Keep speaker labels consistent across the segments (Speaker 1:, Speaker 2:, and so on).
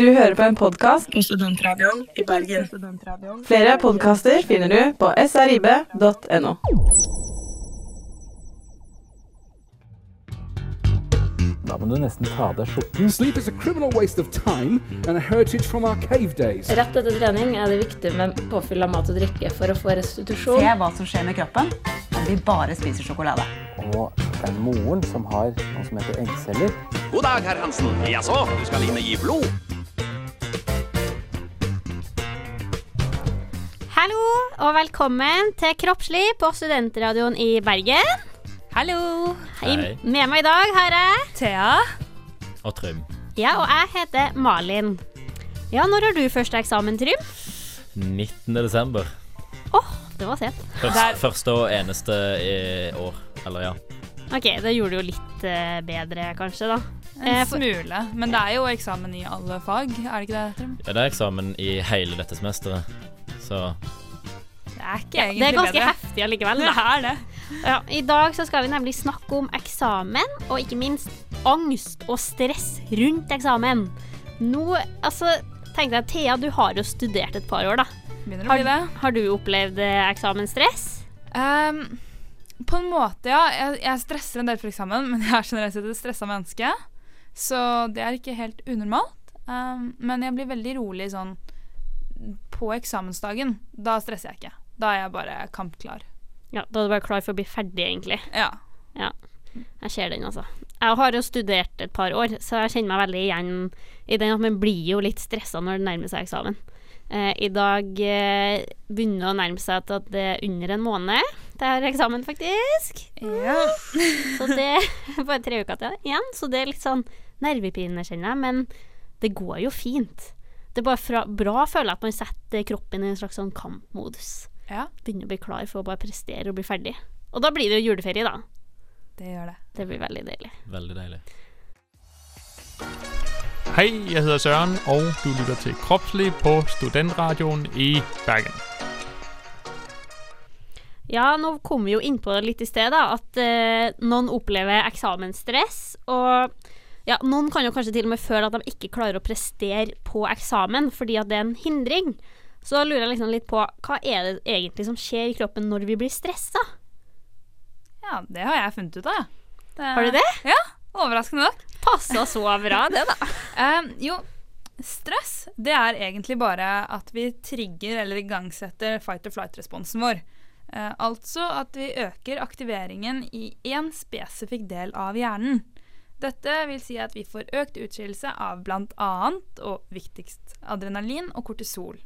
Speaker 1: Du hører på en podkast
Speaker 2: på Studentradioen i Bergen.
Speaker 1: Flere podkaster finner du på srib.no.
Speaker 3: Da må du nesten ta av deg skjorten.
Speaker 4: Sleep is a criminal waste of time and a heritage from our cave days.
Speaker 5: Rett etter trening er det viktig med påfyll av mat og drikke for å få restitusjon.
Speaker 6: Se hva som skjer med kroppen om vi bare spiser sjokolade.
Speaker 3: Og det er moren som har noe som heter eggceller.
Speaker 7: God dag, herr Hansen. Jaså, du skal inn og gi blod?
Speaker 8: Hallo og velkommen til Kroppslig på Studentradioen i Bergen.
Speaker 9: Hallo.
Speaker 8: Hei. Med meg i dag har jeg
Speaker 9: Thea.
Speaker 10: Og Trym.
Speaker 8: Ja, og jeg heter Malin. Ja, når har du første eksamen, Trym?
Speaker 10: 19. desember.
Speaker 8: Åh, oh, det var sent.
Speaker 10: Først, første og eneste i år. Eller ja.
Speaker 8: OK, det gjorde det jo litt uh, bedre, kanskje, da.
Speaker 9: En smule. Men det er jo eksamen i alle fag, er det ikke det, Trym?
Speaker 10: Ja, det er eksamen i hele dette semesteret. Så
Speaker 9: er ikke egentlig bedre.
Speaker 8: Det er ganske bedre. heftig allikevel, da.
Speaker 9: Det er det.
Speaker 8: Ja, I dag så skal vi nemlig snakke om eksamen, og ikke minst angst og stress rundt eksamen. Nå, altså, tenk deg, Thea, du har jo studert et par år, da.
Speaker 9: Begynner å bli det.
Speaker 8: Har du opplevd eh, eksamensstress?
Speaker 9: Um, på en måte, ja. Jeg, jeg, stresser en del for eksamen, men jeg er generelt sett et stressa menneske. Så det er ikke helt unormalt. Um, men jeg blir veldig rolig sånn på eksamensdagen. Da stresser jeg ikke. Da er jeg bare kampklar.
Speaker 8: Ja, Da er du bare klar for å bli ferdig, egentlig.
Speaker 9: Ja.
Speaker 8: ja. Jeg ser den, altså. Jeg har jo studert et par år, så jeg kjenner meg veldig igjen i den at man blir jo litt stressa når det nærmer seg eksamen. Eh, I dag eh, begynner det å nærme seg at det er under en måned til jeg har eksamen, faktisk.
Speaker 9: Ja.
Speaker 8: så det er bare tre uker til igjen, så det er litt sånn nervepirrende, kjenner jeg. Men det går jo fint. Det er bare fra, bra, føler jeg, at man setter kroppen i en slags sånn kampmodus.
Speaker 9: Ja.
Speaker 8: Begynne å bli klar for å bare prestere og bli ferdig. Og da blir det jo juleferie, da.
Speaker 9: Det gjør det.
Speaker 8: Det blir veldig deilig.
Speaker 10: Veldig deilig.
Speaker 11: Hei, jeg heter Søren, og du lytter til Kroppslig på Studentradioen i Bergen.
Speaker 8: Ja, nå kom vi jo innpå det litt i sted, da, at eh, noen opplever eksamensstress. Og ja, noen kan jo kanskje til og med føle at de ikke klarer å prestere på eksamen fordi at det er en hindring. Så lurer jeg liksom litt på hva er det egentlig som skjer i kroppen når vi blir stressa?
Speaker 9: Ja, det har jeg funnet ut av,
Speaker 8: det, Har du det?
Speaker 9: Ja, overraskende nok.
Speaker 8: Passa så bra, det, da.
Speaker 9: um, jo, stress det er egentlig bare at vi trigger eller igangsetter fight or flight-responsen vår. Uh, altså at vi øker aktiveringen i én spesifikk del av hjernen. Dette vil si at vi får økt utskillelse av bl.a. og viktigst adrenalin og kortisol.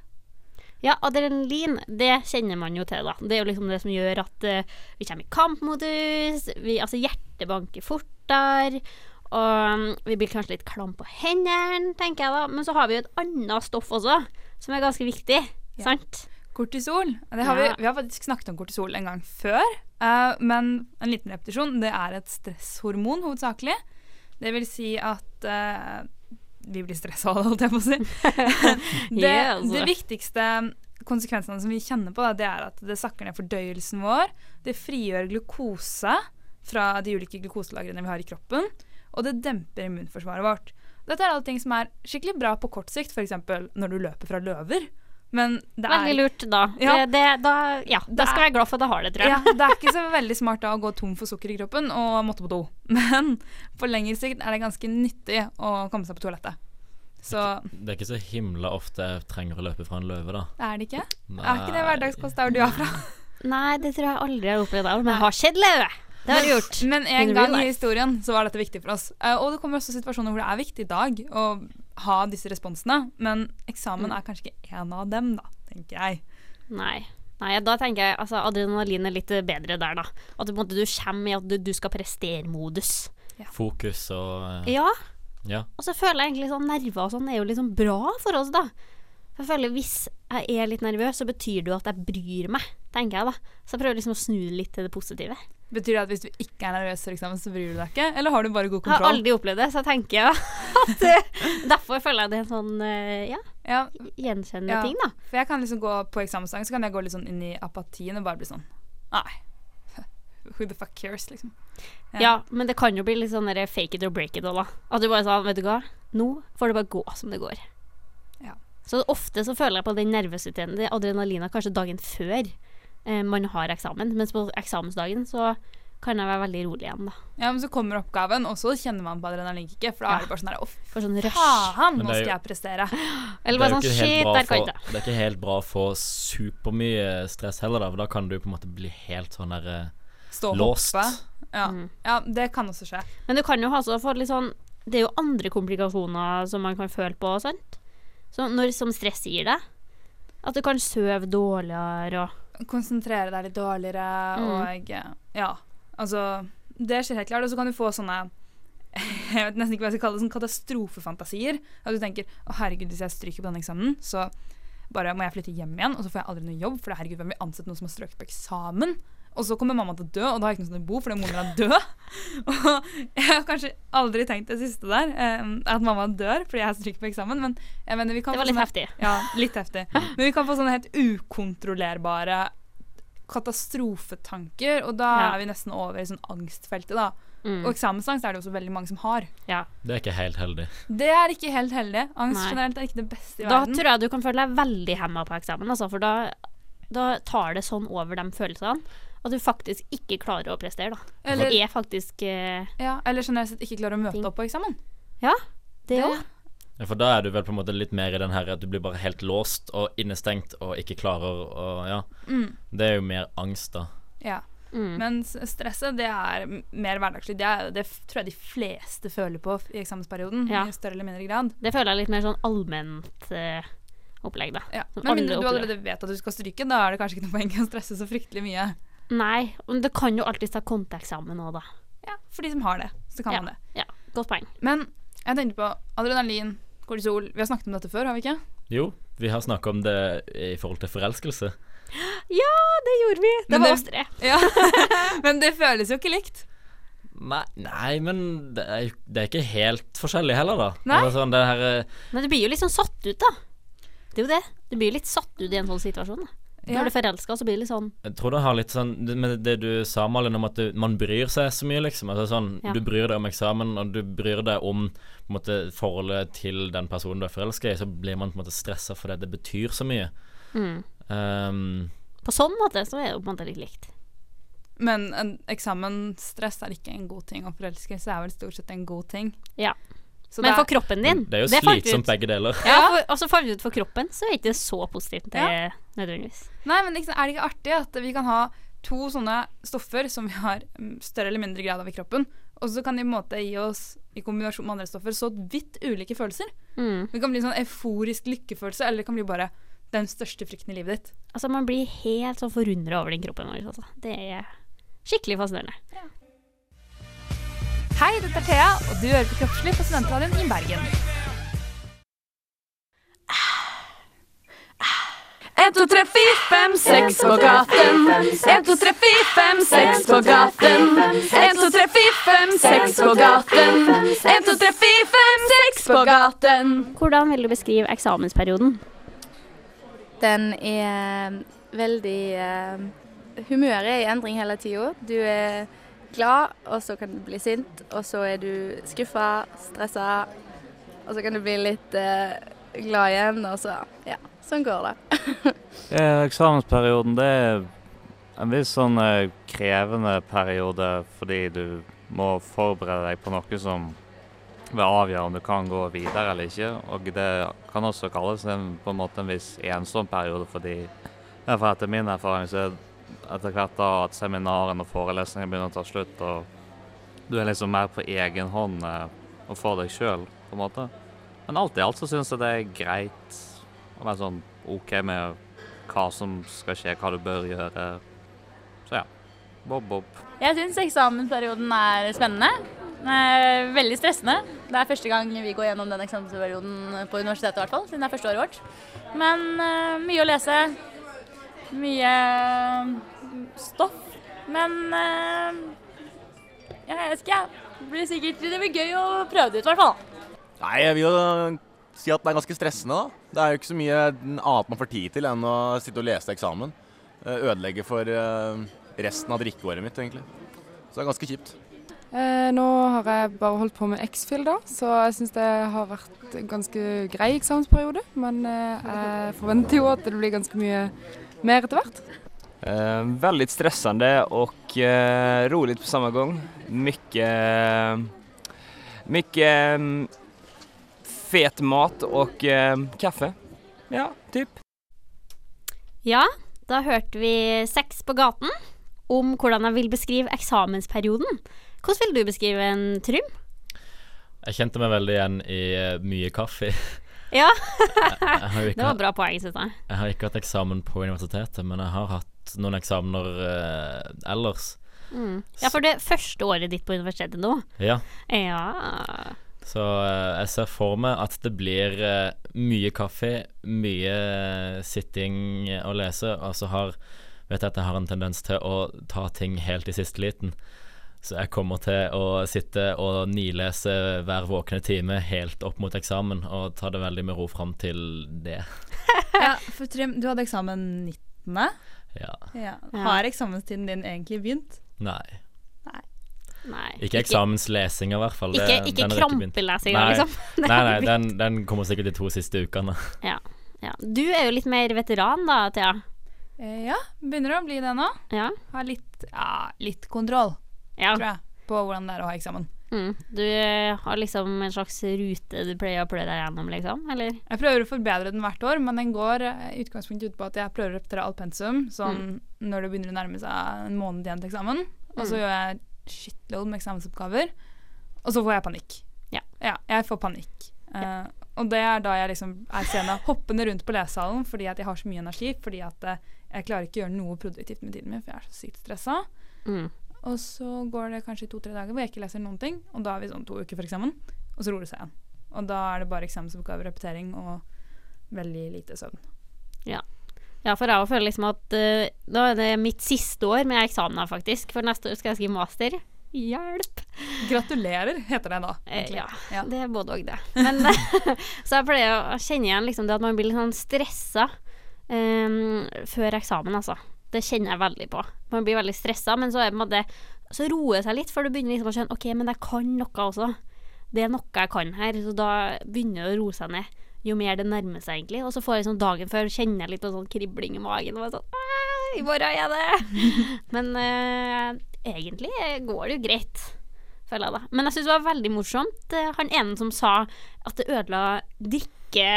Speaker 8: Ja, adrenalin, det kjenner man jo til, da. Det er jo liksom det som gjør at uh, vi kommer i kampmodus, vi, altså hjertet banker fortere, og um, vi blir kanskje litt klam på hendene, tenker jeg da. Men så har vi jo et annet stoff også, som er ganske viktig, ja. sant?
Speaker 9: Kortisol. Har vi, vi, har faktisk snakket om kortisol en gang før, uh, men en liten repetisjon. Det er et stresshormon hovedsakelig. Det vil si at uh, vi blir stressa av det, holdt jeg på å si. det, altså. det, viktigste konsekvensene som vi kjenner på, da, det er at det sakker ned fordøyelsen vår. Det frigjør glukose fra de ulike glukoselagrene vi har i kroppen. Og det demper immunforsvaret vårt. Dette er alle ting som er skikkelig bra på kort sikt, f.eks. når du løper fra løver. Men det
Speaker 8: er Veldig lurt, da. Ja, det, det, da, ja, da skal jeg være glad for at jeg har det, tror jeg.
Speaker 9: Ja, det er ikke så veldig smart da å gå tom for sukker i kroppen og måtte på do. Men på lengre sikt er det ganske nyttig å komme seg på toalettet.
Speaker 10: Så, det er ikke så himla ofte jeg trenger å løpe fra en løve, da.
Speaker 9: Er det ikke? Nei. Er ikke det hverdagskost der du er fra?
Speaker 8: Nei, det tror jeg aldri jeg har opplevd. Men jeg har sett løve. Det har du gjort.
Speaker 9: Men en gang i historien så var dette viktig for oss. Uh, og det kommer også situasjoner hvor det er viktig i dag å ha disse responsene. Men eksamen mm. er kanskje ikke en av dem, da, tenker jeg.
Speaker 8: Nei. Nei, da tenker jeg altså, adrenalin er litt bedre der, da. At du, du kommer i at du, du skal prestere-modus.
Speaker 10: Ja. Fokus og uh,
Speaker 8: Ja.
Speaker 10: ja.
Speaker 8: Og så føler jeg egentlig sånn nerver og sånn er jo liksom bra for oss, da. Jeg føler Hvis jeg er litt nervøs, så betyr det jo at jeg bryr meg, tenker jeg da. Så jeg prøver liksom å snu det litt til det positive.
Speaker 9: Betyr det at hvis du ikke er nervøs for eksamen, så bryr du deg ikke? Eller har du bare god kontroll?
Speaker 8: Jeg har aldri opplevd det, så jeg tenker ja, eh, Derfor føler jeg det er en sånn eh, ja, ja. gjenkjennende ja. ting, da.
Speaker 9: For jeg kan liksom gå på eksamensdagen, så kan jeg gå litt sånn inn i apatien og bare bli sånn Nei. Who the fuck cares, liksom.
Speaker 8: Ja. ja, men det kan jo bli litt sånn der fake it or break it òg, da. At du bare sa, vet du hva, nå får det bare gå som det går. Så ofte så føler jeg på den nervøsiteten, det adrenalina, kanskje dagen før eh, man har eksamen. Mens på eksamensdagen så kan jeg være veldig rolig igjen, da.
Speaker 9: Ja, men så kommer oppgaven, og så kjenner man på adrenalinkicket. For da
Speaker 8: Ja.
Speaker 9: er det bare sånn her Å,
Speaker 8: For sånn rush.
Speaker 9: faen, nå skal jeg prestere.
Speaker 8: Eller
Speaker 10: Det
Speaker 8: bare sånn Shit,
Speaker 10: bra
Speaker 8: der kan jeg ikke.
Speaker 10: Det er ikke helt bra for supermye stress heller, da. For da kan du på en måte bli helt sånn der eh,
Speaker 9: Stå
Speaker 10: Låst.
Speaker 9: Ja.
Speaker 8: Mm.
Speaker 9: ja, det kan også skje.
Speaker 8: Men du kan jo også få litt sånn Det er jo andre komplikasjoner som man kan føle på, sant? Så når, som stress gir deg. At du kan sove dårligere og
Speaker 9: Konsentrere deg litt dårligere
Speaker 8: Mm.
Speaker 9: og Ja, altså Det skjer helt klart. Og så kan du få sånne jeg vet nesten ikke hva jeg skal kalle det, sånn katastrofefantasier. At du tenker å herregud, hvis jeg stryker på denne eksamen, så bare må jeg flytte hjem igjen, og så får jeg aldri noe jobb, for herregud, hvem vil ansette noen som har strøket på eksamen? Og så kommer mamma til å dø, og da har jeg ikke noe sted å bo fordi moren min er død. Og jeg har kanskje aldri tenkt det siste der, eh, at mamma dør fordi jeg har stryket på eksamen, men jeg mener vi kan
Speaker 8: Det var
Speaker 9: få
Speaker 8: litt
Speaker 9: sånne-
Speaker 8: heftig.
Speaker 9: Ja, litt heftig. Men vi kan få sånne helt ukontrollerbare katastrofetanker, og da
Speaker 8: Ja.
Speaker 9: er vi nesten over i sånn angstfeltet, da.
Speaker 8: Mm.
Speaker 9: Og eksamensangst er det også veldig mange som har.
Speaker 8: Ja.
Speaker 10: Det er ikke helt heldig.
Speaker 9: Det er ikke helt heldig. Angst
Speaker 8: Nei.
Speaker 9: generelt er ikke det beste i
Speaker 8: Da
Speaker 9: verden.
Speaker 8: tror jeg du kan føle deg veldig hemma på eksamen, altså, for da, da tar det sånn over de følelsene at du faktisk ikke klarer å prestere, da.
Speaker 9: Eller-
Speaker 8: det er faktisk eh,
Speaker 9: Ja, eller generelt sett ikke klarer å møte opp på eksamen.
Speaker 8: Ja, det òg.
Speaker 10: Ja, for da er du vel på en måte litt mer i den her at du blir bare helt låst og innestengt og ikke klarer å Ja.
Speaker 9: Mm.
Speaker 10: Det er jo mer angst, da.
Speaker 9: Ja.
Speaker 8: Mm.
Speaker 9: Men stresset, det er mer hverdagslig. Det, er, det tror jeg de fleste føler på i eksamensperioden,
Speaker 8: Ja.
Speaker 9: i større eller mindre grad.
Speaker 8: Det føler jeg litt mer sånn allment eh, opplegg, da.
Speaker 9: Ja. Men
Speaker 8: alle
Speaker 9: mindre du allerede vet at du skal stryke, da er det kanskje ikke noe poeng å stresse så fryktelig mye.
Speaker 8: Nei, men det kan jo alltid ta konteeksamen òg, da.
Speaker 9: Ja, for de som har det, så kan
Speaker 8: Ja.
Speaker 9: man det.
Speaker 8: Ja, godt poeng.
Speaker 9: Men jeg tenkte på adrenalin, kortisol Vi har snakket om dette før, har vi ikke?
Speaker 10: Jo, vi har snakka om det i forhold til forelskelse.
Speaker 8: Ja, det gjorde vi! Det
Speaker 9: Men
Speaker 8: var oss tre.
Speaker 9: Ja. Men det føles jo ikke likt.
Speaker 10: Nei, nei men det er, det er ikke helt forskjellig heller, da.
Speaker 9: Nei.
Speaker 10: Altså, sånn, det her eh,
Speaker 8: Men du blir jo litt sånn satt ut, da. Det er jo det. Du blir litt satt ut i en sånn situasjon. Da.
Speaker 9: Ja.
Speaker 8: Når du er forelska, så blir det litt sånn
Speaker 10: Jeg tror det har litt sånn Med det du sa, Malin, om at du, man bryr seg så mye, liksom. Altså sånn
Speaker 8: Ja.
Speaker 10: Du bryr deg om eksamen, og du bryr deg om på en måte, forholdet til den personen du er forelska i, så blir man på en måte stressa fordi det betyr så mye.
Speaker 8: mm.
Speaker 10: Um,
Speaker 8: På sånn måte så er det på en måte litt likt.
Speaker 9: Men en eksamensstress er ikke en god ting, og forelskelse er vel stort sett en god ting.
Speaker 8: Ja.
Speaker 9: Så
Speaker 8: Men
Speaker 9: det
Speaker 8: for kroppen din
Speaker 10: det er jo
Speaker 8: det
Speaker 10: slitsomt begge deler.
Speaker 8: Ja, for, og så fant vi ut for kroppen, så er det ikke så positivt det,
Speaker 9: Ja.
Speaker 8: nødvendigvis.
Speaker 9: Nei, men liksom, er det ikke artig at vi kan ha to sånne stoffer som vi har mm, større eller mindre grad av i kroppen, og så kan de på en måte gi oss, i kombinasjon med andre stoffer, så vidt ulike følelser.
Speaker 8: Mm.
Speaker 9: Det kan bli sånn euforisk lykkefølelse, eller det kan bli bare den største frykten i livet ditt.
Speaker 8: Altså, man blir helt sånn forundra over den kroppen vår. Altså. Det er skikkelig fascinerende.
Speaker 9: Hei, dette er Thea, og du hører på Kroppslig på Studentradioen i Bergen.
Speaker 1: En, to, tre, fire, fem, seks på gaten. En, to, tre, fire, fem, seks på gaten. En, to, tre, fire, fem, seks på gaten. En, to, tre, fire, fem, seks på gaten.
Speaker 8: Hvordan vil du beskrive eksamensperioden?
Speaker 12: Den er veldig uh, Humøret er i endring hele tida. Du er glad, og så kan du bli sint, og så er du skuffa, stressa, og så kan du bli litt eh, glad igjen, og så Ja, sånn går det.
Speaker 13: Eksamensperioden det er en viss sånn eh, krevende periode fordi du må forberede deg på noe som vil avgjøre om du kan gå videre eller ikke. Og det kan også kalles en, på en måte en viss ensom periode fordi for etter min erfaring så er etter hvert da at seminarene og forelesningene begynner å ta slutt, og du er liksom mer på egen hånd eh, og for deg sjøl, på en måte. Men alt i alt så syns jeg det er greit å være sånn OK med hva som skal skje, hva du bør gjøre. Så ja. Bob, bob.
Speaker 14: Jeg syns eksamensperioden er spennende. Er veldig stressende. Det er første gang vi går gjennom den eksamensperioden på universitetet, i hvert fall, siden det er første året vårt. Men eh, mye å lese. Mye mm, stoff. Men eh, jeg vet ikke, jeg. Det blir sikkert Det blir gøy å prøve det ut, i hvert fall.
Speaker 15: Nei, jeg vil jo si at det er ganske stressende, da. Det er jo ikke så mye annet man får tid til enn å sitte og lese eksamen. Eh, Ødelegge for eh, resten av drikkeåret mitt, egentlig. Så det er ganske kjipt.
Speaker 16: Eh, nå har jeg bare holdt på med X-Fill, da, så jeg syns det har vært en ganske grei eksamensperiode. Men eh, jeg forventer jo at det blir ganske mye mer etter hvert.
Speaker 17: Eh, veldig stressende og eh, rolig på samme gang. Mye mycket mm, fet mat og eh, kaffe. Ja, typ.
Speaker 8: Ja, da hørte vi Sex på gaten om hvordan jeg vil beskrive eksamensperioden. Hvordan vil du beskrive en, Trym?
Speaker 10: Jeg kjente meg veldig igjen i eh, mye kaffe.
Speaker 8: Ja, det var bra poeng, syns jeg.
Speaker 10: Jeg har ikke hatt eksamen på universitetet, men jeg har hatt noen eksamener eh, ellers.
Speaker 8: Mm. Ja, for det er første året ditt på universitetet nå.
Speaker 10: Ja.
Speaker 8: Ja.
Speaker 10: Så eh, jeg ser for meg at det blir eh, mye kaffe, mye sitting og lese, og så har vet jeg at jeg har en tendens til å ta ting helt i siste liten. Så jeg kommer til å sitte og nilese hver våkne time helt opp mot eksamen, og ta det veldig med ro fram til det.
Speaker 9: Ja, for Trym, du hadde eksamen 19.
Speaker 10: Ja.
Speaker 9: Ja. Har eksamenstiden din egentlig begynt?
Speaker 10: Nei.
Speaker 8: Nei.
Speaker 10: Ikke eksamenslesing i hvert fall. Det-
Speaker 8: Ikke- ikke krampelesinga, liksom. Den
Speaker 10: Nei, nei, den, den kommer sikkert de to siste ukene.
Speaker 8: Ja, ja. Du er jo litt mer veteran da, Thea.
Speaker 9: Eh, ja, begynner å bli det nå.
Speaker 8: Ja.
Speaker 9: Har litt, ja, litt kontroll,
Speaker 8: Ja.
Speaker 9: tror jeg, på hvordan det er å ha eksamen.
Speaker 8: Mm. Du eh, har liksom en slags rute du pleier å pløye deg gjennom, liksom? Eller?
Speaker 9: Jeg prøver å forbedre den hvert år, men den går eh, i utgangspunktet ut på at jeg prøver å repetere alt pensum sånn når det begynner å nærme seg en måned igjen til eksamen. Og så
Speaker 8: Mm.
Speaker 9: gjør jeg shitload med eksamensoppgaver, og så får jeg panikk.
Speaker 8: Ja.
Speaker 9: jeg får panikk. Eh, og det er da jeg liksom er sena hoppende rundt på lesesalen fordi at jeg har så mye energi. Fordi at eh, jeg klarer ikke å gjøre noe produktivt med tiden min, for jeg er så sykt stressa.
Speaker 8: Mm.
Speaker 9: Og så går det kanskje to-tre dager hvor jeg ikke leser noen ting, og da er vi sånn to uker for eksamen, og så roer det seg igjen. Og da er det bare eksamensoppgave, repetering og veldig lite søvn.
Speaker 8: Ja. ja, for jeg føler liksom at uh, da er det mitt siste år med eksamener, faktisk. For neste år skal jeg skrive master. Hjelp!
Speaker 9: Gratulerer, heter det da.
Speaker 8: Eh,
Speaker 9: egentlig.
Speaker 8: ja, det er både og det. Men, så jeg pleier å kjenne igjen liksom det at man blir litt sånn stressa um, før eksamen, altså. Det kjenner jeg veldig på. Man blir veldig stressa, men så, er måte, så roer det seg litt, for du begynner liksom å skjønne OK, men jeg kan noe også. Det er noe jeg kan her, så da begynner det å roe seg ned. Jo mer det nærmer seg, egentlig. Og så får jeg sånn dagen før kjenner jeg litt på sånn kribling i magen. Og sånn «Ah, I morgen er det! Men eh, egentlig går det jo greit føler jeg da. Men jeg syns det var veldig morsomt, eh, han ene som sa at det ødela drikke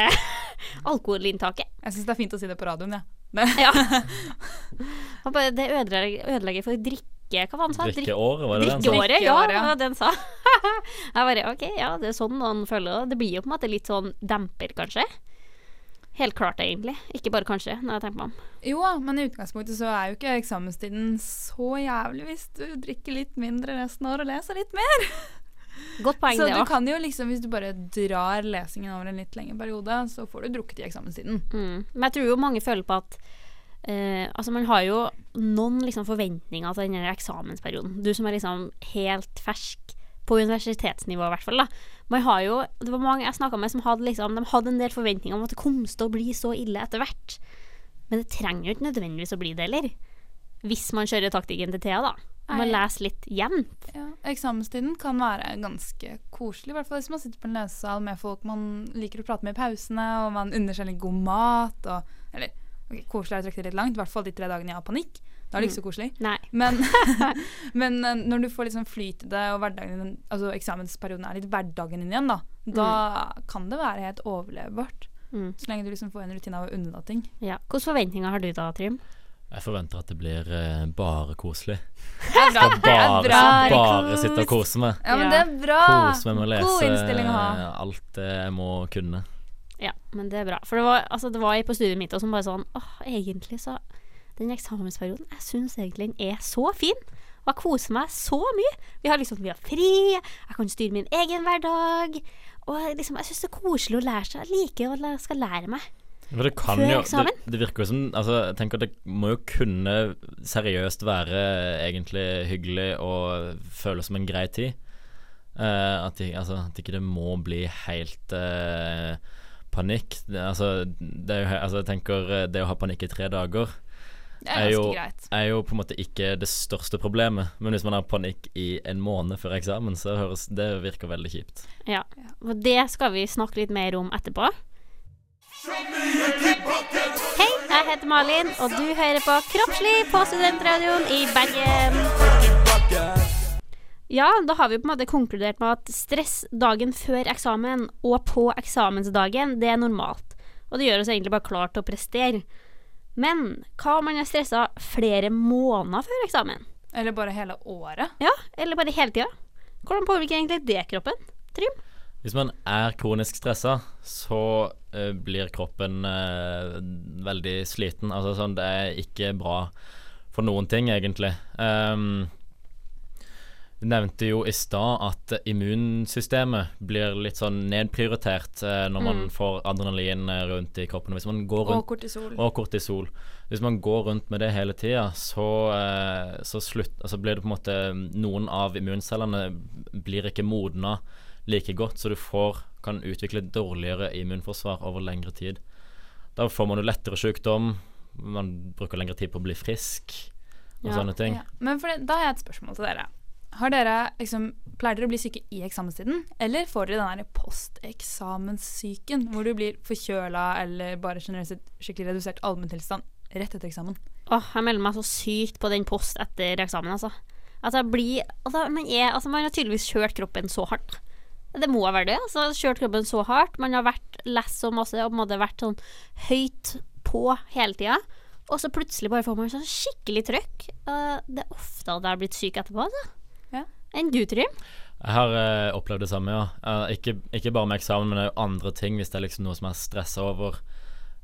Speaker 8: alkoholinntaket.
Speaker 9: Jeg syns det er fint å si det på radioen, jeg.
Speaker 8: Ja. Han bare, det ødelegger, ødelegger for drikke Hva var det han sa?
Speaker 10: Drikkeåret, var det det han sa?
Speaker 8: Drikkeåret, ja. Det var det han sa. jeg bare OK, ja, det er sånn han føler det. Det blir jo på en måte litt sånn demper, kanskje. Helt klart, egentlig. Ikke bare kanskje, når jeg tenker meg om.
Speaker 9: Jo da, men i utgangspunktet så er jo ikke eksamenstiden så jævlig hvis du drikker litt mindre resten av året og leser litt mer.
Speaker 8: Godt poeng,
Speaker 9: så
Speaker 8: det
Speaker 9: du
Speaker 8: òg.
Speaker 9: kan jo liksom, hvis du bare drar lesingen over en litt lengre periode, så får du drukket i eksamenstiden.
Speaker 8: Mm. Men jeg tror jo mange føler på at Uh, Altså, man har jo noen liksom forventninger til denne eksamensperioden. Du som er liksom helt fersk på universitetsnivå, i hvert fall. da Man har jo Det var mange jeg snakka med som hadde liksom De hadde en del forventninger om at det kom til å bli så ille etter hvert. Men det trenger jo ikke nødvendigvis å bli det heller. Hvis man kjører taktikken til Thea, da. Man
Speaker 9: må
Speaker 8: lese litt jevnt.
Speaker 9: Ja, eksamenstiden kan være ganske koselig, i hvert fall hvis man sitter på en lesesal med folk man liker å prate med i pausene, og man unner seg litt god mat, og Eller okay, koselig er å trekke det litt langt, i hvert fall de tre dagene jeg har panikk. Da er det ikke så
Speaker 8: Mm.
Speaker 9: koselig. Men, men eh, når du får liksom flyt i det, og hverdagen, altså eksamensperioden er litt hverdagen din igjen, da, da kan det være helt overlevbart.
Speaker 8: Mm.
Speaker 9: Så lenge du liksom får en rutine av å unne deg ting.
Speaker 8: Ja. Hvilke forventninger har du da, Trym?
Speaker 10: Jeg forventer at det blir eh, bare koselig.
Speaker 9: Er.
Speaker 10: Skal bare,
Speaker 9: bra.
Speaker 10: bare sitte og kose meg.
Speaker 9: Ja, men det er bra.
Speaker 10: Kose meg med å
Speaker 9: God
Speaker 10: lese
Speaker 9: innstilling å ha.
Speaker 10: eh, alt det jeg må kunne.
Speaker 8: Ja, men det er bra. For det var, altså, det var ei på studiet mitt og som bare sånn Åh, egentlig så Den eksamensperioden, jeg syns egentlig den er så fin. Og jeg koser meg så mye. Vi har liksom vi har fri, jeg kan styre min egen hverdag. Og jeg liksom, jeg syns det er koselig å lære seg. Jeg liker å lære, skal lære meg.
Speaker 10: For det kan
Speaker 8: Før
Speaker 10: jo
Speaker 8: eksamen?
Speaker 10: det, det virker jo som Altså, jeg tenker det må jo kunne seriøst være egentlig hyggelig og føles som en grei tid. Uh, at, de, altså, at ikke det må bli helt uh, panikk. Det, altså, det jo, altså, jeg tenker eh, det å ha panikk i tre dager
Speaker 9: Det er
Speaker 10: er jo, er jo på en måte ikke det største problemet. Men hvis man har panikk i en måned før eksamen, så høres det virker veldig kjipt.
Speaker 8: Ja. Og det skal vi snakke litt mer om etterpå. Hei, jeg heter Malin, og du hører på Kroppslig på Studentradioen i Bergen. Ja, da har vi på en måte konkludert med at stress dagen før eksamen og på eksamensdagen, det er normalt. Og det gjør oss egentlig bare klar til å prestere. Men hva om man er stressa flere måneder før eksamen?
Speaker 9: Eller bare hele året?
Speaker 8: Ja, eller bare hele tida. Hvordan påvirker egentlig det kroppen? Trym?
Speaker 10: Hvis man er kronisk stressa, så uh, blir kroppen uh, veldig sliten. Altså sånn, det er ikke bra for noen ting, egentlig. Um, vi nevnte jo i stad at immunsystemet blir litt sånn nedprioritert eh, når man
Speaker 9: Mm.
Speaker 10: får adrenalin eh, rundt i kroppen. Man går
Speaker 9: Og kortisol.
Speaker 10: Og kortisol. Hvis man går rundt med det hele tida, så, eh, så slutt, altså blir det på en måte Noen av immuncellene blir ikke modna like godt, så du får, kan utvikle dårligere immunforsvar over lengre tid. Da får man jo lettere sykdom, man bruker lengre tid på å bli frisk og sånne ting.
Speaker 9: Ja. Men for det, da har jeg et spørsmål til dere. Har dere liksom, Pleier dere å bli syke i eksamenstiden, eller får dere den der posteksamenssyken, hvor du blir forkjøla eller bare generelt sett skikkelig redusert allmenntilstand rett etter eksamen?
Speaker 8: Åh, jeg melder meg så sykt på den post etter eksamen, altså. Altså, jeg blir altså man, er, altså, man har tydeligvis kjørt kroppen så hardt. Det må være det. Altså, kjørt kroppen så hardt. Man har vært lest så masse og på en måte vært sånn høyt på hele tida. Og så plutselig bare får man sånn skikkelig trøkk. Det er ofte at jeg har blitt syk etterpå, altså.
Speaker 9: Ja.
Speaker 8: Enn du, Trym?
Speaker 10: Jeg har eh, opplevd det samme, ja. Eh, ikke, ikke bare med eksamen, men det er jo andre ting. Hvis det er liksom noe som jeg er stressa over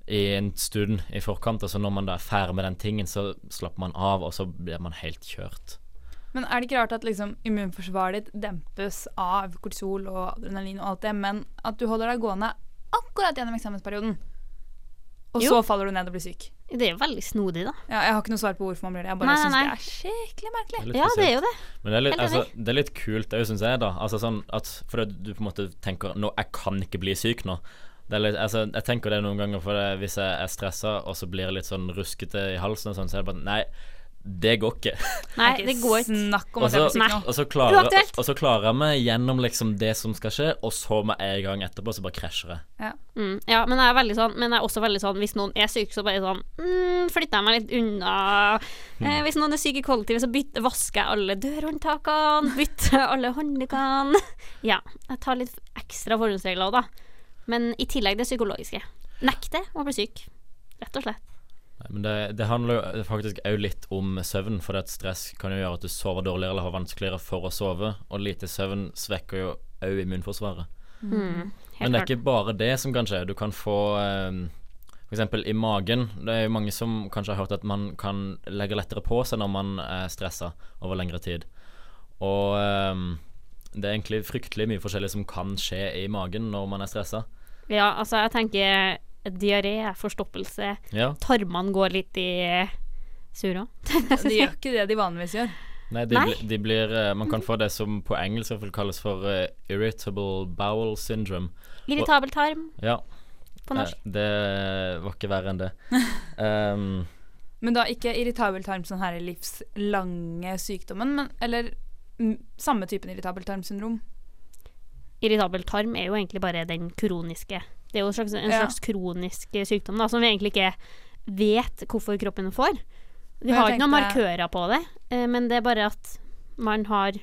Speaker 10: i en stund i forkant. Og så når man da er ferdig med den tingen, så slapper man av, og så blir man helt kjørt.
Speaker 9: Men er det ikke rart at liksom immunforsvaret ditt dempes av kortisol og adrenalin og alt det, men at du holder deg gående akkurat gjennom eksamensperioden, og
Speaker 8: Jo.
Speaker 9: så faller du ned og blir syk?
Speaker 8: Det er jo veldig snodig, da.
Speaker 9: Ja, jeg har ikke noe svar på hvorfor man blir det. Jeg bare syns det er skikkelig merkelig.
Speaker 10: litt
Speaker 8: Ja, det er jo det.
Speaker 10: Men det er litt, altså, det er litt kult, det syns jeg, da. Altså sånn at Fordi du på en måte tenker Nå, jeg kan ikke bli syk nå. Det er litt, altså, jeg tenker det noen ganger, for det, hvis jeg er stressa og så blir jeg litt sånn ruskete i halsen og sånn, så er det bare Nei, det går ikke.
Speaker 8: Nei, det går ikke.
Speaker 9: Snakk om
Speaker 10: Og
Speaker 9: at det
Speaker 10: er
Speaker 9: blir nå.
Speaker 10: og, så klarer,
Speaker 8: Uaktuelt.
Speaker 10: og så klarer jeg meg gjennom liksom det som skal skje, og så med en gang etterpå så bare krasjer jeg.
Speaker 9: Ja.
Speaker 8: Mm, ja, men jeg er veldig sånn Men jeg er også veldig sånn hvis noen er syk, så bare sånn mm, Flytter jeg meg litt unna. Eh, hvis noen er syk i kollektivet, så bytter, vasker jeg alle dørhåndtakene. Bytter alle hånddukene. ja, jeg tar litt ekstra forhåndsregler òg, da. Men i tillegg det psykologiske. Nekte å bli syk. Rett og slett.
Speaker 10: Men det, det handler jo faktisk òg litt om søvn, for at stress kan jo gjøre at du sover dårligere eller har vanskeligere for å sove, og lite søvn svekker jo òg immunforsvaret.
Speaker 8: Mm,
Speaker 10: Men det er ikke bare det som kan skje. Du kan få um, f.eks. i magen. Det er jo mange som kanskje har hørt at man kan legge lettere på seg når man er stressa over lengre tid. Og um, det er egentlig fryktelig mye forskjellig som kan skje i magen når man er stressa.
Speaker 8: Ja, altså, jeg tenker diaré, forstoppelse,
Speaker 10: Ja.
Speaker 8: tarmene går litt i surra.
Speaker 9: De gjør ikke det de vanligvis gjør.
Speaker 10: Nei, de,
Speaker 8: Nei.
Speaker 10: de blir eh, Man kan få det som på engelsk vil kalles for uh, irritable bowel syndrome.
Speaker 8: Irritabel tarm.
Speaker 10: Ja.
Speaker 8: På norsk.
Speaker 10: Nei, det var ikke verre enn det. Um,
Speaker 9: Men da ikke irritabel tarm, sånn her livslange sykdommen, men eller mm, samme typen irritabel tarmsyndrom.
Speaker 8: Irritabel tarm er jo egentlig bare den kroniske. Det er jo en slags, en
Speaker 9: Ja.
Speaker 8: kronisk sykdom da, som vi egentlig ikke vet hvorfor kroppen får. Vi har ikke noen markører på det, eh, men det er bare at man har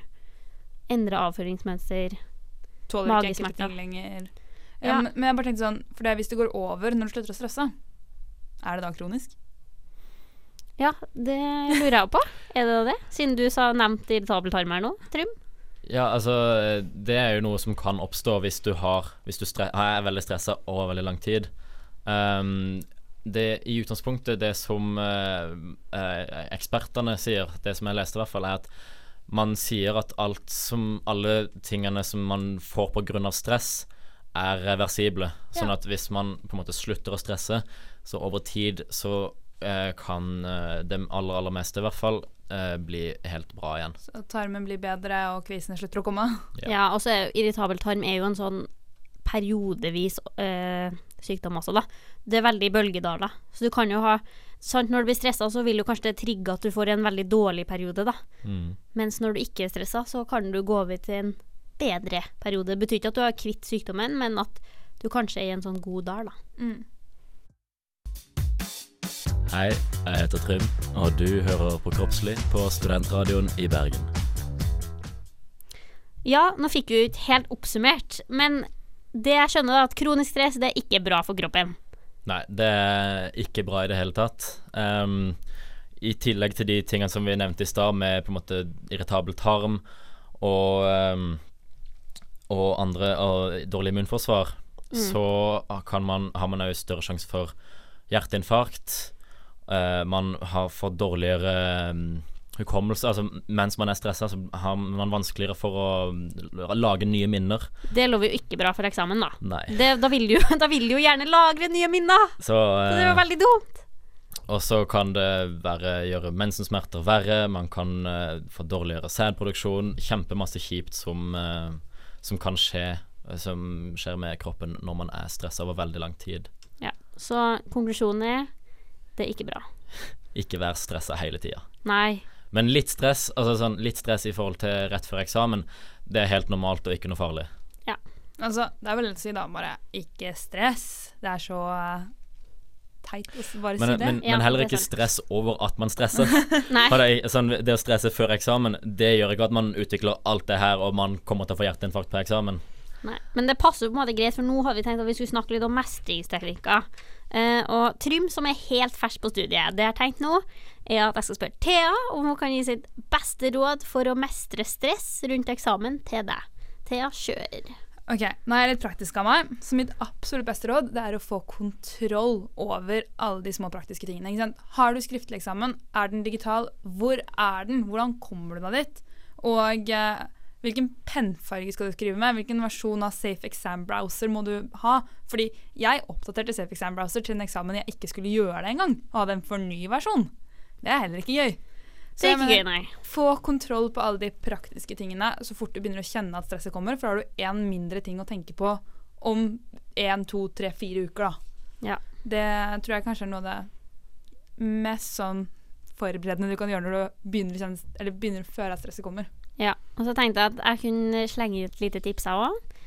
Speaker 8: endra avføringsmønster,
Speaker 9: Tåler ikke
Speaker 8: magesmerter.
Speaker 9: lenger. Ja,
Speaker 8: Ja.
Speaker 9: men, men jeg bare tenkte sånn, for det hvis det går over når du slutter å stresse, er det da kronisk?
Speaker 8: Ja, det lurer jeg på. Er det det? Siden du sa nevnt irritabel tarm her nå, Trym?
Speaker 10: Ja, altså Det er jo noe som kan oppstå hvis du har Hvis du er veldig stressa over veldig lang tid. Um, det I utgangspunktet, det som uh, eh, ekspertene sier, det som jeg leste i hvert fall, er at man sier at alt som alle tingene som man får pga. stress, er reversible. Sånn at hvis man på en måte slutter å stresse, så over tid så kan eh, det aller, aller meste i hvert fall eh, bli helt bra igjen.
Speaker 9: Så tarmen blir bedre, og kvisene slutter å komme?
Speaker 8: Ja, og så er irritabel tarm er jo en sånn periodevis øh, sykdom også, da. Det er veldig bølgedaler. Så du kan jo ha sant, når du blir stressa, så vil jo kanskje det trigge at du får en veldig dårlig periode, da.
Speaker 10: Mm.
Speaker 8: Mens når du ikke er stressa, så kan du gå over til en bedre periode. Det betyr ikke at du har kvitt sykdommen, men at du kanskje er i en sånn god dal, da.
Speaker 9: Mm.
Speaker 10: Hei, jeg heter Trym, og du hører på Kroppslig på Studentradioen i Bergen.
Speaker 8: Ja, nå fikk vi ut helt oppsummert, men det jeg skjønner, er at kronisk stress det er ikke bra for kroppen.
Speaker 10: Nei, det er ikke bra i det hele tatt. Um, I tillegg til de tingene som vi nevnte i stad, med på en måte irritabel tarm og, um, og andre og dårlig immunforsvar,
Speaker 18: Mm.
Speaker 10: så kan man, har man òg større sjanse for hjerteinfarkt. Uh, man har fått dårligere um, hukommelse. Altså mens man er stressa, så har man vanskeligere for å mm, lage nye minner.
Speaker 8: Det lover jo ikke bra for eksamen, da. Det, da, vil du, jo- da vil du jo gjerne lagre nye minner!
Speaker 10: Så,
Speaker 8: Så det er jo
Speaker 10: eh,
Speaker 8: veldig dumt.
Speaker 10: Og så kan det være, gjøre mensensmerter verre, man kan uh, få dårligere sædproduksjon. Kjempemasse kjipt som, uh, som kan skje, som skjer med kroppen når man er stressa over veldig lang tid.
Speaker 8: Ja, så konklusjonen er det er ikke bra.
Speaker 10: Ikke vær stressa hele tida.
Speaker 8: Nei.
Speaker 10: Men litt stress, altså sånn, litt stress i forhold til rett før eksamen, det er helt normalt og ikke noe farlig. Ja.
Speaker 9: Altså, det er vel lett å si da, bare ikke stress. Det er så eh, teit å bare
Speaker 10: Men,
Speaker 9: si det.
Speaker 10: men, men heller ikke stress over at man stresser.
Speaker 8: Nei.
Speaker 10: For det, sånn, det å stresse før eksamen, det gjør ikke at man utvikler alt det her og man kommer til å få hjerteinfarkt på eksamen.
Speaker 8: Nei, men det passer jo på en måte greit, for nå har vi tenkt at vi skulle snakke litt om mestringsteknikker. Uh, og Trym, som er helt fersk på studiet, det jeg har tenkt nå, er at jeg skal spørre Thea om hun kan gi sitt beste råd for å mestre stress rundt eksamen til deg. Thea, kjør.
Speaker 9: Ok, Nå er jeg litt praktisk av meg, så mitt absolutt beste råd det er å få kontroll over alle de små praktiske tingene. Ikke sant? Har du skriftlig eksamen? Er den digital? Hvor er den? Hvordan kommer du deg dit? Og eh, hvilken pennfarge skal du skrive med? Hvilken versjon av Safe Exam Browser må du ha? Fordi jeg oppdaterte Safe Exam Browser til en eksamen jeg ikke skulle gjøre det engang. Og hadde en for ny versjon. Det er heller ikke gøy.
Speaker 8: Det er ikke gøy, nei.
Speaker 9: Få kontroll på alle de praktiske tingene så fort du begynner å kjenne at stresset kommer, for da har du én mindre ting å tenke på om én, to, tre, fire uker, da.
Speaker 8: Ja.
Speaker 9: Det tror jeg kanskje er noe av det mest sånn forberedende du kan gjøre når du begynner, å kjenne- eller begynner før at stresset kommer.
Speaker 8: Ja, og så tenkte jeg at jeg kunne slenge ut et lite tips jeg òg.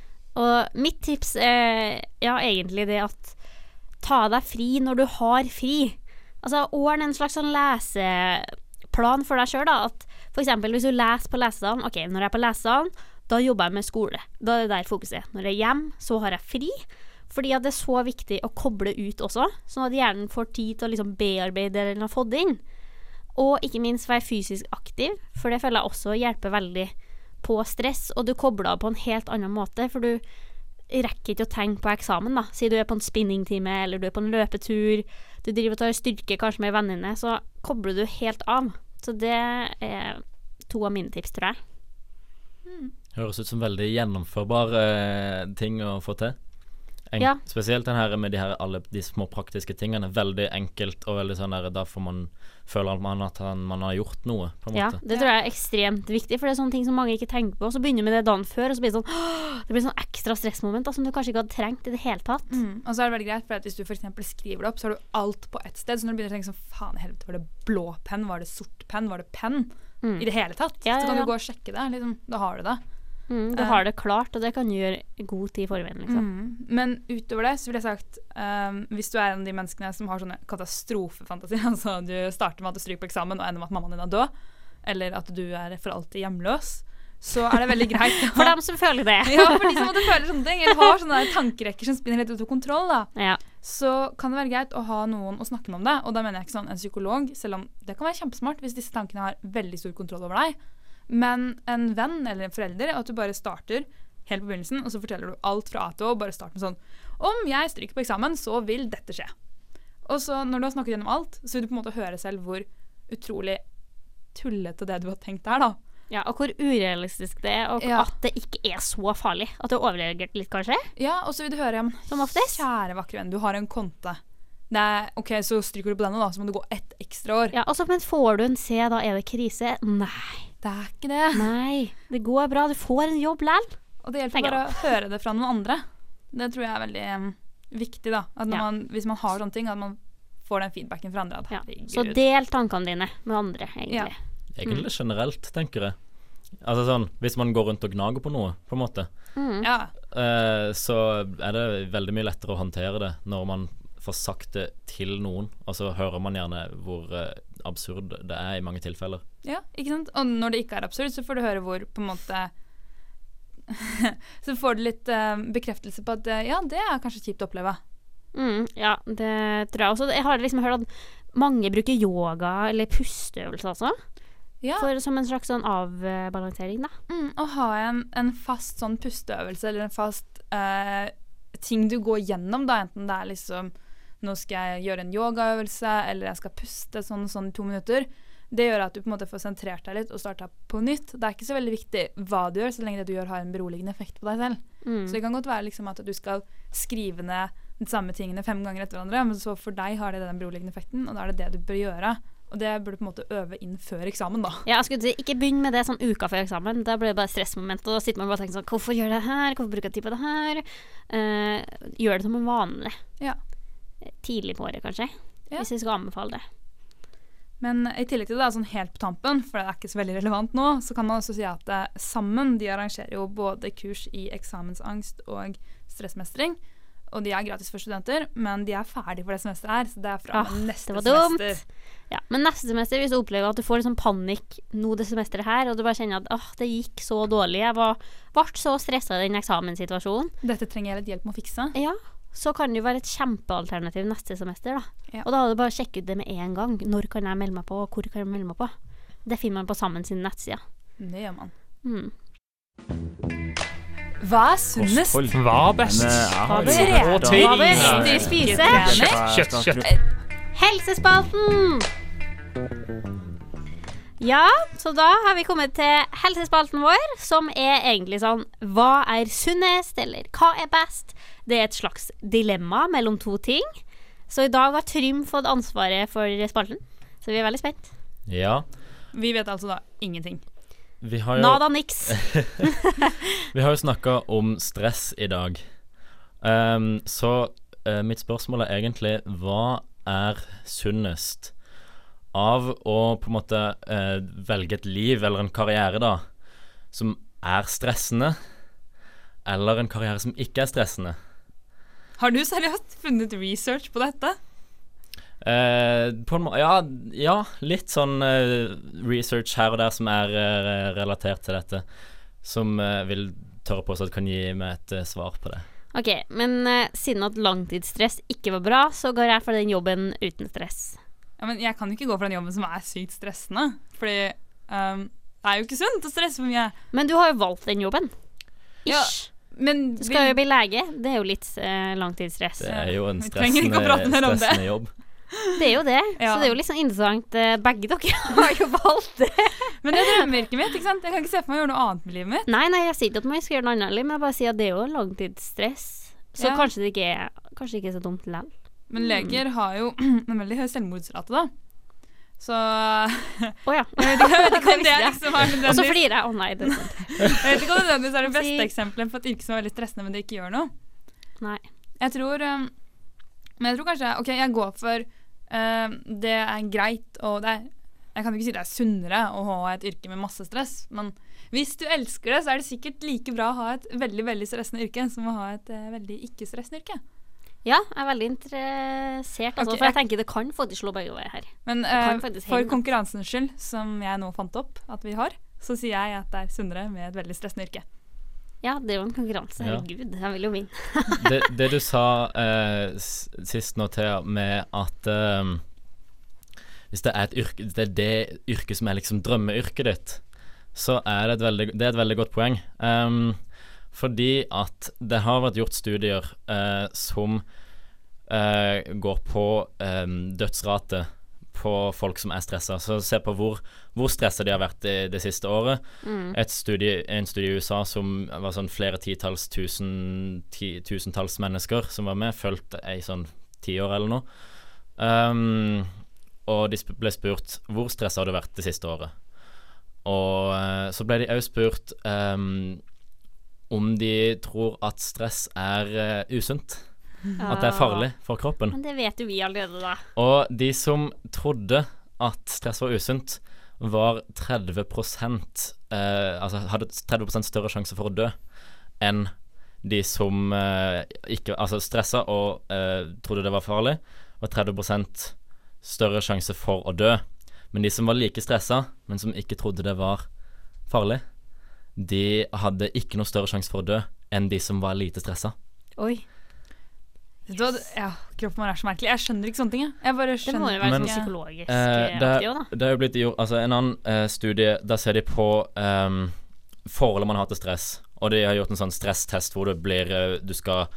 Speaker 8: Og mitt tips er ja, egentlig det at ta deg fri når du har fri. Altså ordne en slags sånn leseplan for deg sjøl, da. At eksempel hvis du leser på lesesalen OK, når jeg er på lesesalen, da jobber jeg med skole. Da er det der fokuset er. Når jeg er hjemme, så har jeg fri. Fordi at det er så viktig å koble ut også, sånn at hjernen får tid til å liksom bearbeide det den har fått inn. Og ikke minst være fysisk aktiv, for det føler jeg også hjelper veldig på stress. Og du kobler av på en helt annen måte, for du rekker ikke å tenke på eksamen. da Si du er på en spinningtime, eller du er på en løpetur, du driver og tar styrke kanskje med vennene, så kobler du helt av. Så det er to av mine tips, tror jeg.
Speaker 10: Høres ut som veldig gjennomførbare eh, ting å få til. En,
Speaker 8: Ja.
Speaker 10: Spesielt den her med de her alle de små praktiske tingene. Veldig enkelt og veldig sånn der Da får man føler man at han, man har gjort noe, på en
Speaker 8: Ja, det tror jeg er ekstremt viktig, for det er sånne ting som mange ikke tenker på. Og Så begynner vi med det dagen før, og så blir det sånn Det blir sånn ekstra stressmoment da, som du kanskje ikke hadde trengt i det hele tatt.
Speaker 9: Mm. Og så er det veldig greit, for at hvis du eksempel skriver det opp, så har du alt på ett sted. Så når du begynner å tenke sånn Faen i helvete, var det blå penn? Var det sort penn? Var det penn?
Speaker 8: Mm.
Speaker 9: I det hele tatt.
Speaker 8: Ja,
Speaker 9: Så
Speaker 8: ja,
Speaker 9: kan du gå og sjekke det. Liksom. Da har du det.
Speaker 8: Mm, du
Speaker 9: Eh.
Speaker 8: har det klart, og det kan du gjøre god tid i forveien, liksom.
Speaker 9: Mm. Men utover det så ville jeg sagt um, Hvis du er en av de menneskene som har sånne katastrofefantasi, altså du starter med at du stryker på eksamen og ender med at mammaen din er død, eller at du er for alltid hjemløs, så er det veldig greit Da.
Speaker 8: For dem som føler det.
Speaker 9: ja, for de som måtte føle sånne ting, eller har sånne tankerekker som spinner litt ut av kontroll, da.
Speaker 8: Ja.
Speaker 9: Så kan det være greit å ha noen å snakke med om det. Og da mener jeg ikke sånn en psykolog, selv om det kan være kjempesmart hvis disse tankene har veldig stor kontroll over deg. Men en venn eller en forelder, at du bare starter helt på begynnelsen, og så forteller du alt fra A til Å. Bare start med sånn Om jeg stryker på eksamen, så vil dette skje. Og så når du har snakket gjennom alt, så vil du på en måte høre selv hvor utrolig tullete det du har tenkt er, da.
Speaker 8: Ja, og hvor urealistisk det er, og
Speaker 9: Ja.
Speaker 8: at det ikke er så farlig. At du har overreagert litt, kanskje?
Speaker 9: Ja, og så vil du høre igjen.
Speaker 8: Som oftest.
Speaker 9: Kjære vakre venn, du har en konte. Det er, ok, Så stryker du på denne, da, så må du gå ett ekstra år.
Speaker 8: Ja, altså, Men får du en C, da er det krise? Nei.
Speaker 9: Det er ikke det.
Speaker 8: Nei, det går bra. Du får en jobb likevel.
Speaker 9: Og det hjelper bare å høre det fra noen andre. Det tror jeg er veldig um, viktig, da. At når
Speaker 8: Ja.
Speaker 9: man, hvis man har sånne ting, at man får den feedbacken fra andre. At, herregud.
Speaker 8: Så del tankene dine med andre, egentlig.
Speaker 10: Egentlig generelt, tenker jeg. Altså sånn, Hvis man går rundt og gnager på noe, på en måte,
Speaker 8: Mm.
Speaker 9: Ja.
Speaker 10: eh, så er det veldig mye lettere å håndtere det når man får sagt det til noen, og så hører man gjerne hvor eh, absurd det er i mange tilfeller.
Speaker 9: Ja, ikke sant? Og når det ikke er absurd, så får du høre hvor på en måte Så får du litt uh, bekreftelse på at eh, ja, det er kanskje kjipt å oppleve.
Speaker 8: Mm, ja, det tror jeg også. Jeg har liksom hørt at mange bruker yoga eller pusteøvelser også.
Speaker 9: Ja.
Speaker 8: For, som en slags sånn avbalansering, da.
Speaker 9: Mm, å ha en, en fast sånn pusteøvelse eller en fast eh, ting du går gjennom, da, enten det er liksom nå skal jeg gjøre en yogaøvelse, eller jeg skal puste sånn og sånn i to minutter. Det gjør at du på en måte får sentrert deg litt og starta på nytt. Det er ikke så veldig viktig hva du gjør, så lenge det du gjør har en beroligende effekt på deg selv.
Speaker 8: Mm.
Speaker 9: Så det kan godt være liksom at du skal skrive ned de samme tingene fem ganger etter hverandre, men så for deg har det den beroligende effekten, og da er det det du bør gjøre. Og det burde du på en måte øve inn før eksamen, da.
Speaker 8: Ja, jeg skulle si, Ikke begynn med det sånn uka før eksamen. Da blir det bare stressmoment. Og da sitter man bare og tenker sånn Hvorfor gjør jeg det her? Hvorfor bruker jeg tid på det her? Uh, gjør det som en vane.
Speaker 9: Ja.
Speaker 8: Tidlig på året, kanskje. Hvis jeg skal anbefale det.
Speaker 9: Men i tillegg til det, sånn helt på tampen, for det er ikke så veldig relevant nå, så kan man også si at eh, Sammen de arrangerer jo både kurs i eksamensangst og stressmestring. Og de er gratis for studenter, men de er ferdig for det semesteret her. Så det er fra
Speaker 8: Ah,
Speaker 9: neste semester.
Speaker 8: Ja, men neste semester, hvis du opplever at du får sånn panikk nå det semesteret her, og du bare kjenner at åh, det gikk så dårlig, jeg var, ble så stressa i den eksamenssituasjonen
Speaker 9: Dette trenger jeg litt hjelp med å fikse.
Speaker 8: Ja, så kan det jo være et kjempealternativ neste semester, da.
Speaker 9: Ja.
Speaker 8: Og da er det bare å sjekke ut det med en gang. Når kan jeg melde meg på, og hvor kan jeg melde meg på? Det finner man på Sammen sine nettsider.
Speaker 9: Det gjør man.
Speaker 8: Mm.
Speaker 9: Hva er sunnest?
Speaker 11: Kosthold. Hva er best?
Speaker 8: Hva er i spise?
Speaker 11: Kjøtt, kjøtt.
Speaker 8: Helsespalten! Ja, så da har vi kommet til helsespalten vår, som er egentlig sånn Hva er sunnest, eller hva er best? Det er et slags dilemma mellom to ting. Så i dag har Trym fått ansvaret for spalten, så vi er veldig spent.
Speaker 10: Ja.
Speaker 9: Vi vet altså da ingenting.
Speaker 10: Vi har jo
Speaker 8: Nada niks.
Speaker 10: Vi har jo snakka om stress i dag. Um, så uh, mitt spørsmål er egentlig hva er sunnest av å på en måte uh, velge et liv eller en karriere, da, som er stressende, eller en karriere som ikke er stressende?
Speaker 9: Har du seriøst funnet research på dette?
Speaker 10: Uh, på ja, ja, litt sånn uh, research her og der som er uh, relatert til dette, som vil tørre på seg at kan gi meg et svar på det.
Speaker 8: Ok, men siden at langtidsstress ikke var bra, så går jeg for den jobben uten stress.
Speaker 9: Ja, men jeg kan jo ikke gå for den jobben som er sykt stressende. Fordi um, det er jo ikke sunt å stresse for mye.
Speaker 8: Men du har jo valgt den jobben.
Speaker 9: Ja, men
Speaker 8: Du skal jo bli lege. Det er jo litt eh, langtidsstress.
Speaker 10: Det er jo en
Speaker 9: Vi
Speaker 10: stressende, stressende jobb.
Speaker 8: Det er jo det.
Speaker 9: Ja.
Speaker 8: Så det er jo litt sånn interessant. eh, Begge dere har jo valgt det.
Speaker 9: Men det er drømmeyrket mitt. ikke sant? Jeg kan ikke se for meg å gjøre noe annet med livet mitt.
Speaker 8: Nei, nei, jeg sier ikke at man skal gjøre noe annet, men jeg bare sier at det er jo langtidsstress. Så
Speaker 9: Ja.
Speaker 8: kanskje det ikke er, kanskje det ikke er så dumt likevel.
Speaker 9: Men leger har jo en veldig høy selvmordsrate, da. Så
Speaker 8: Å ja.
Speaker 9: Jeg vet ikke, om det
Speaker 8: jeg.
Speaker 9: liksom er
Speaker 8: Og så flirer jeg. Å nei, det.
Speaker 9: Jeg vet ikke om det nødvendigvis er det beste eksempelet på et yrke som er veldig stressende, men det ikke gjør noe.
Speaker 8: Nei.
Speaker 9: Jeg tror um, Men jeg tror kanskje OK, jeg går for um, Det er greit, og det er Jeg kan ikke si det er sunnere å ha et yrke med masse stress, men hvis du elsker det, så er det sikkert like bra å ha et veldig veldig stressende yrke som å ha et uh, veldig ikke-stressende yrke.
Speaker 8: Ja, jeg er veldig interessert, altså,
Speaker 9: okay,
Speaker 8: for jeg
Speaker 9: jeg-
Speaker 8: tenker det kan faktisk slå begge veier her.
Speaker 9: Men eh,
Speaker 8: faktisk
Speaker 9: for konkurransens skyld, som jeg nå fant opp at vi har, så sier jeg at det er Sundre med et veldig stressende yrke.
Speaker 8: Ja, det er jo en konkurranse.
Speaker 10: Ja.
Speaker 8: Herregud, jeg vil jo vinne.
Speaker 10: det, det du sa uh, sist nå, Thea, med at eh, hvis det er et yrke Det er det yrket som er liksom drømmeyrket ditt, så er det et veldig, det er et veldig godt poeng. Ehm, fordi at det har vært gjort studier eh, som eh, går på eh, dødsrate på folk som er stressa. Så se på hvor, hvor stressa de har vært det, det siste året.
Speaker 8: Mm.
Speaker 10: Et studie, en studie i USA som var sånn flere titalls tusen, ti, tusentalls mennesker som var med, fulgt ei sånn ti år eller noe. Um, og de ble spurt hvor stressa har du vært det siste året. Og eh, så ble de òg spurt um, om de tror at stress er uh, usunt. At det er farlig for kroppen.
Speaker 8: Men det vet jo vi allerede, da.
Speaker 10: Og de som trodde at stress var usunt, var 30% eh, Altså hadde 30% større sjanse for å dø enn de som eh, ikke Altså stressa og eh, trodde det var farlig, var 30% større sjanse for å dø. Men de som var like stressa, men som ikke trodde det var farlig, de hadde ikke noe større sjanse for å dø enn de som var lite stressa.
Speaker 8: Oi.
Speaker 9: Yes. Var, ja, kroppen vår er så merkelig. Jeg skjønner ikke sånne ting. jeg. Bare skjønner
Speaker 8: må jo være
Speaker 10: Men-
Speaker 8: sånn psykologisk
Speaker 10: Eh,
Speaker 8: eh,
Speaker 10: det,
Speaker 8: aktiv, da.
Speaker 10: det er jo blitt gjort Altså En annen eh, studie, der ser de på um, forholdet man har til stress. Og de har gjort en sånn stresstest hvor det blir eh, Du skal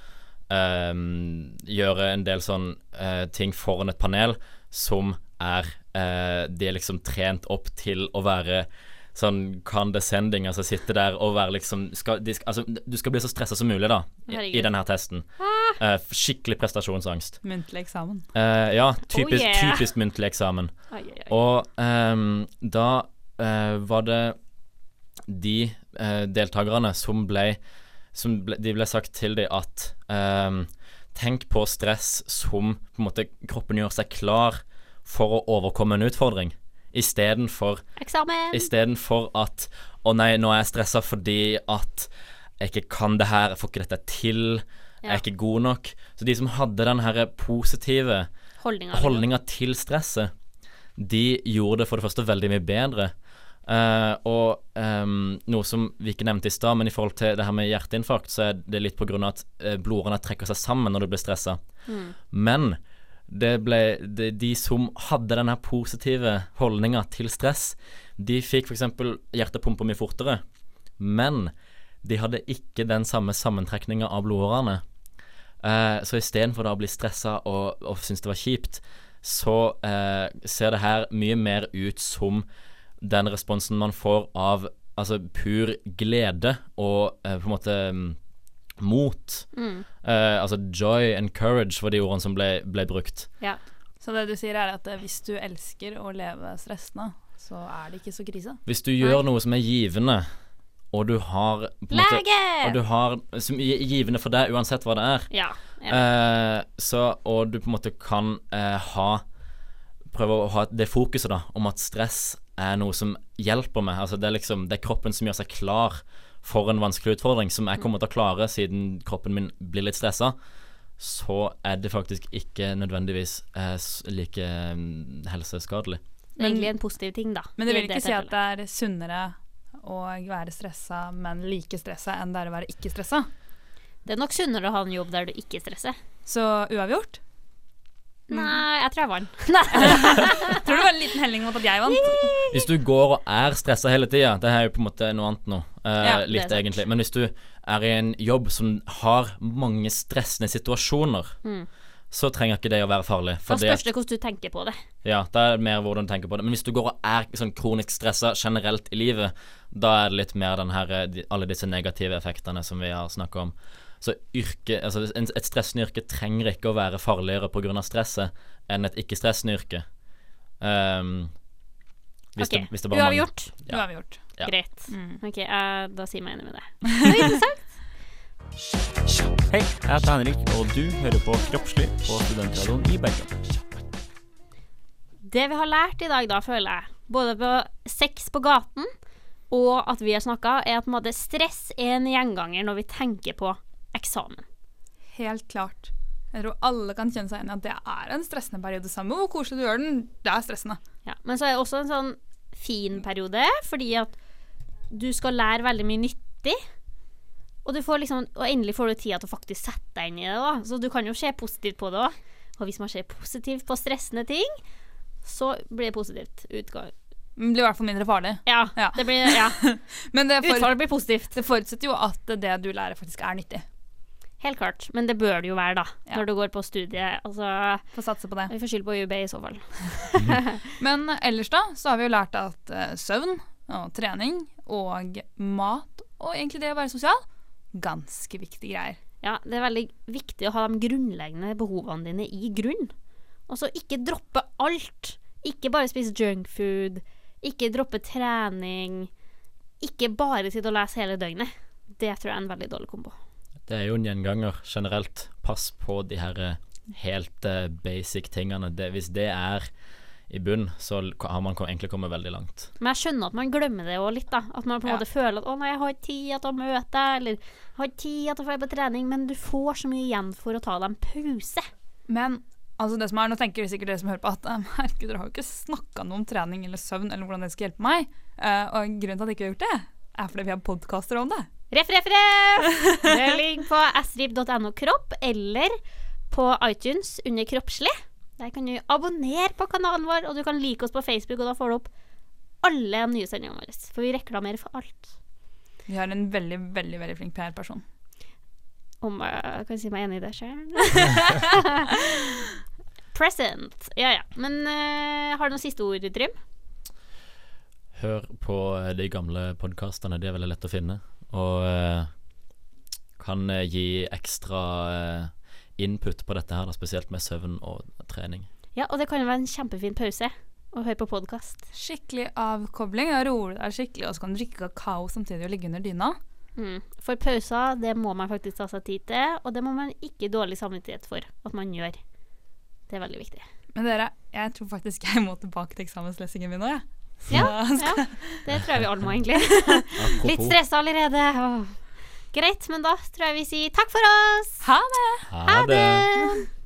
Speaker 10: um, gjøre en del sånn uh, ting foran et panel som er uh, De er liksom trent opp til å være sånn condescending, altså sitte der og være liksom skal, de, skal- Altså, du skal bli så stressa som mulig, da, i, i denne her testen. Uh, skikkelig prestasjonsangst.
Speaker 9: Muntlig eksamen.
Speaker 10: Uh, ja, typisk,
Speaker 9: Oh, yeah.
Speaker 10: typisk muntlig eksamen.
Speaker 9: Ai, ai, ai.
Speaker 10: Og um, da uh, var det de deltakerne som ble, som ble De ble sagt til dem at um, Tenk på stress som på en måte kroppen gjør seg klar for å overkomme en utfordring. Istedenfor! Istedenfor at Å nei, nå er jeg stressa fordi at jeg ikke kan det her, jeg får ikke dette til, jeg er ikke god nok. Så de som hadde den her positive
Speaker 8: Holdninga,
Speaker 10: holdninga til stresset, de gjorde det for det første veldig mye bedre. Uh, og um, noe som vi ikke nevnte i stad, men i forhold til det her med hjerteinfarkt, så er det litt av at uh, blodårene trekker seg sammen når du blir stressa.
Speaker 8: Mm.
Speaker 10: Men det ble de, de som hadde denne positive holdninga til stress, de fikk f.eks. hjertepumpa mye fortere, men de hadde ikke den samme sammentrekninga av blodårene. Eh, så istedenfor å bli stressa og, og synes det var kjipt, så eh, ser det her mye mer ut som den responsen man får av altså pur glede og eh, på en måte mm, mot.
Speaker 8: Mm.
Speaker 10: Uh, altså joy and courage var de ordene som ble, ble brukt.
Speaker 8: Ja.
Speaker 9: Så det du sier er at eh, hvis du elsker å leve stressende, så er det ikke så krise?
Speaker 10: Hvis du gjør noe som er givende, og du har måte- Og du har Som er givende for deg uansett hva det er.
Speaker 8: Ja.
Speaker 10: Eh, så Og du på en måte kan uh, ha Prøve å ha det fokuset da om at stress er noe som hjelper meg. Altså det er liksom Det er kroppen som gjør seg klar for en vanskelig utfordring, som jeg kommer til å klare siden kroppen min blir litt stressa. Så er det faktisk ikke nødvendigvis eh, like mm, helseskadelig.
Speaker 8: Det er egentlig en positiv ting, da.
Speaker 9: Men det vil ikke si at det er sunnere å være stressa, men like stressa enn det er å være ikke stressa?
Speaker 8: Det er nok sunnere å ha en jobb der du ikke stresser.
Speaker 9: Så uavgjort?
Speaker 8: Nei, jeg tror jeg vant.
Speaker 9: Tror du det var en liten helling mot at jeg vant?
Speaker 10: Hvis du går og er stressa hele tida, det er jo på en måte noe annet nå. Uh,
Speaker 9: Ja,
Speaker 10: litt egentlig. Men hvis du er i en jobb som har mange stressende situasjoner,
Speaker 8: Mm.
Speaker 10: så trenger ikke det å være farlig.
Speaker 8: Da
Speaker 10: fordi
Speaker 8: spørs det hvordan du tenker på det.
Speaker 10: Ja, det er mer hvordan du tenker på det. Men hvis du går og er sånn kronisk stressa generelt i livet, da er det litt mer den her, eh, alle disse negative effektene som vi har snakka om. Så yrke, altså et stressende yrke trenger ikke å være farligere pga. stresset enn et ikke-stressende yrke. Um, hvis,
Speaker 8: Ok,
Speaker 10: det, hvis det bare mangler-
Speaker 8: uavgjort.
Speaker 10: Ja.
Speaker 9: Uavgjort.
Speaker 10: Ja.
Speaker 8: Greit. Ok, uh, da sier jeg meg enig med det. Interessant.
Speaker 18: Hei, jeg heter Henrik, og du hører på Kroppslig på Studentradioen i Bergen.
Speaker 8: Det vi har lært i dag, da, føler jeg, både på sex på gaten og at vi har snakka, er at måte, stress er en gjenganger når vi tenker på eksamen.
Speaker 9: Helt klart. Jeg tror alle kan kjenne seg igjen i at det er en stressende periode. Samme hvor koselig du gjør den, det er stressende.
Speaker 8: Ja, men så er det også en sånn fin periode, fordi at du skal lære veldig mye nyttig. Og, du får liksom, og endelig får du tida til å faktisk sette deg inn i det. Da. Så du kan jo se positivt på det òg. Og hvis man ser positivt på stressende ting, så blir det positivt utgang.
Speaker 9: Det blir i hvert fall mindre farlig.
Speaker 8: Ja, det blir ja.
Speaker 9: Men det for-
Speaker 8: Utfallet blir positivt.
Speaker 9: Det forutsetter jo at det du lærer, faktisk er nyttig.
Speaker 8: Helt klart. Men det bør det jo være, da.
Speaker 9: Ja.
Speaker 8: Når du går på studiet. Altså,
Speaker 9: Få satse på det.
Speaker 8: Vi får skylde på UB i så fall.
Speaker 9: Men ellers da, så har vi jo lært at uh, søvn og trening og mat, og egentlig det å være sosial, ganske viktige greier.
Speaker 8: Ja, det er veldig viktig å ha de grunnleggende behovene dine i grunn. Og så ikke droppe alt. Ikke bare spise junkfood. Ikke droppe trening. Ikke bare sitte og lese hele døgnet. Det tror jeg er en veldig dårlig kombo.
Speaker 10: Det er jo en gjenganger generelt pass på de her eh, helt eh, basic tingene. Det, hvis det er i bunn, så har man kom, egentlig kommet veldig langt.
Speaker 8: Men jeg skjønner at man glemmer det òg litt, da. At man på en
Speaker 9: Ja.
Speaker 8: måte føler at 'å nei, jeg har ikke tid til å møte', eller 'jeg har ikke tid til å dra på trening', men du får så mye igjen for å ta deg en pause.
Speaker 9: Men altså det som er, nå tenker sikkert dere som hører på at herregud, dere har jo ikke snakka noe om trening eller søvn eller hvordan det skal hjelpe meg. Uh, og grunnen til at jeg ikke har gjort det, er fordi vi har podkaster om det.
Speaker 8: Ref, ref, ref! Det ligger på srib.no kropp eller på iTunes under kroppslig. Der kan du abonnere på kanalen vår, og du kan like oss på Facebook, og da får du opp alle nye sendingene våre. For vi reklamerer for alt.
Speaker 9: Vi har en veldig, veldig veldig flink PR-person.
Speaker 8: Om jeg kan si meg enig i det sjøl? Present. Ja ja. Men uh, har du noen siste ord, Trym?
Speaker 10: Hør på eh, de gamle podkastene, de er veldig lett å finne. Og eh, kan eh, gi ekstra eh, input på dette her, da, spesielt med søvn og trening.
Speaker 8: Ja, og det kan jo være en kjempefin pause å høre på podkast.
Speaker 9: Skikkelig avkobling. Da roer du deg skikkelig, og så kan du drikke kakao samtidig og ligge under dyna.
Speaker 8: Mm. For pauser, det må man faktisk ta seg tid til, og det må man ikke dårlig samvittighet for at man gjør. Det er veldig viktig.
Speaker 9: Men dere, jeg tror faktisk jeg må tilbake til eksamenslesingen min nå, jeg. Så
Speaker 8: Ja, ja, det tror jeg vi alle må, egentlig. Litt stressa allerede. Greit, men da tror jeg vi sier takk for oss.
Speaker 9: Ha det.
Speaker 10: Ha det.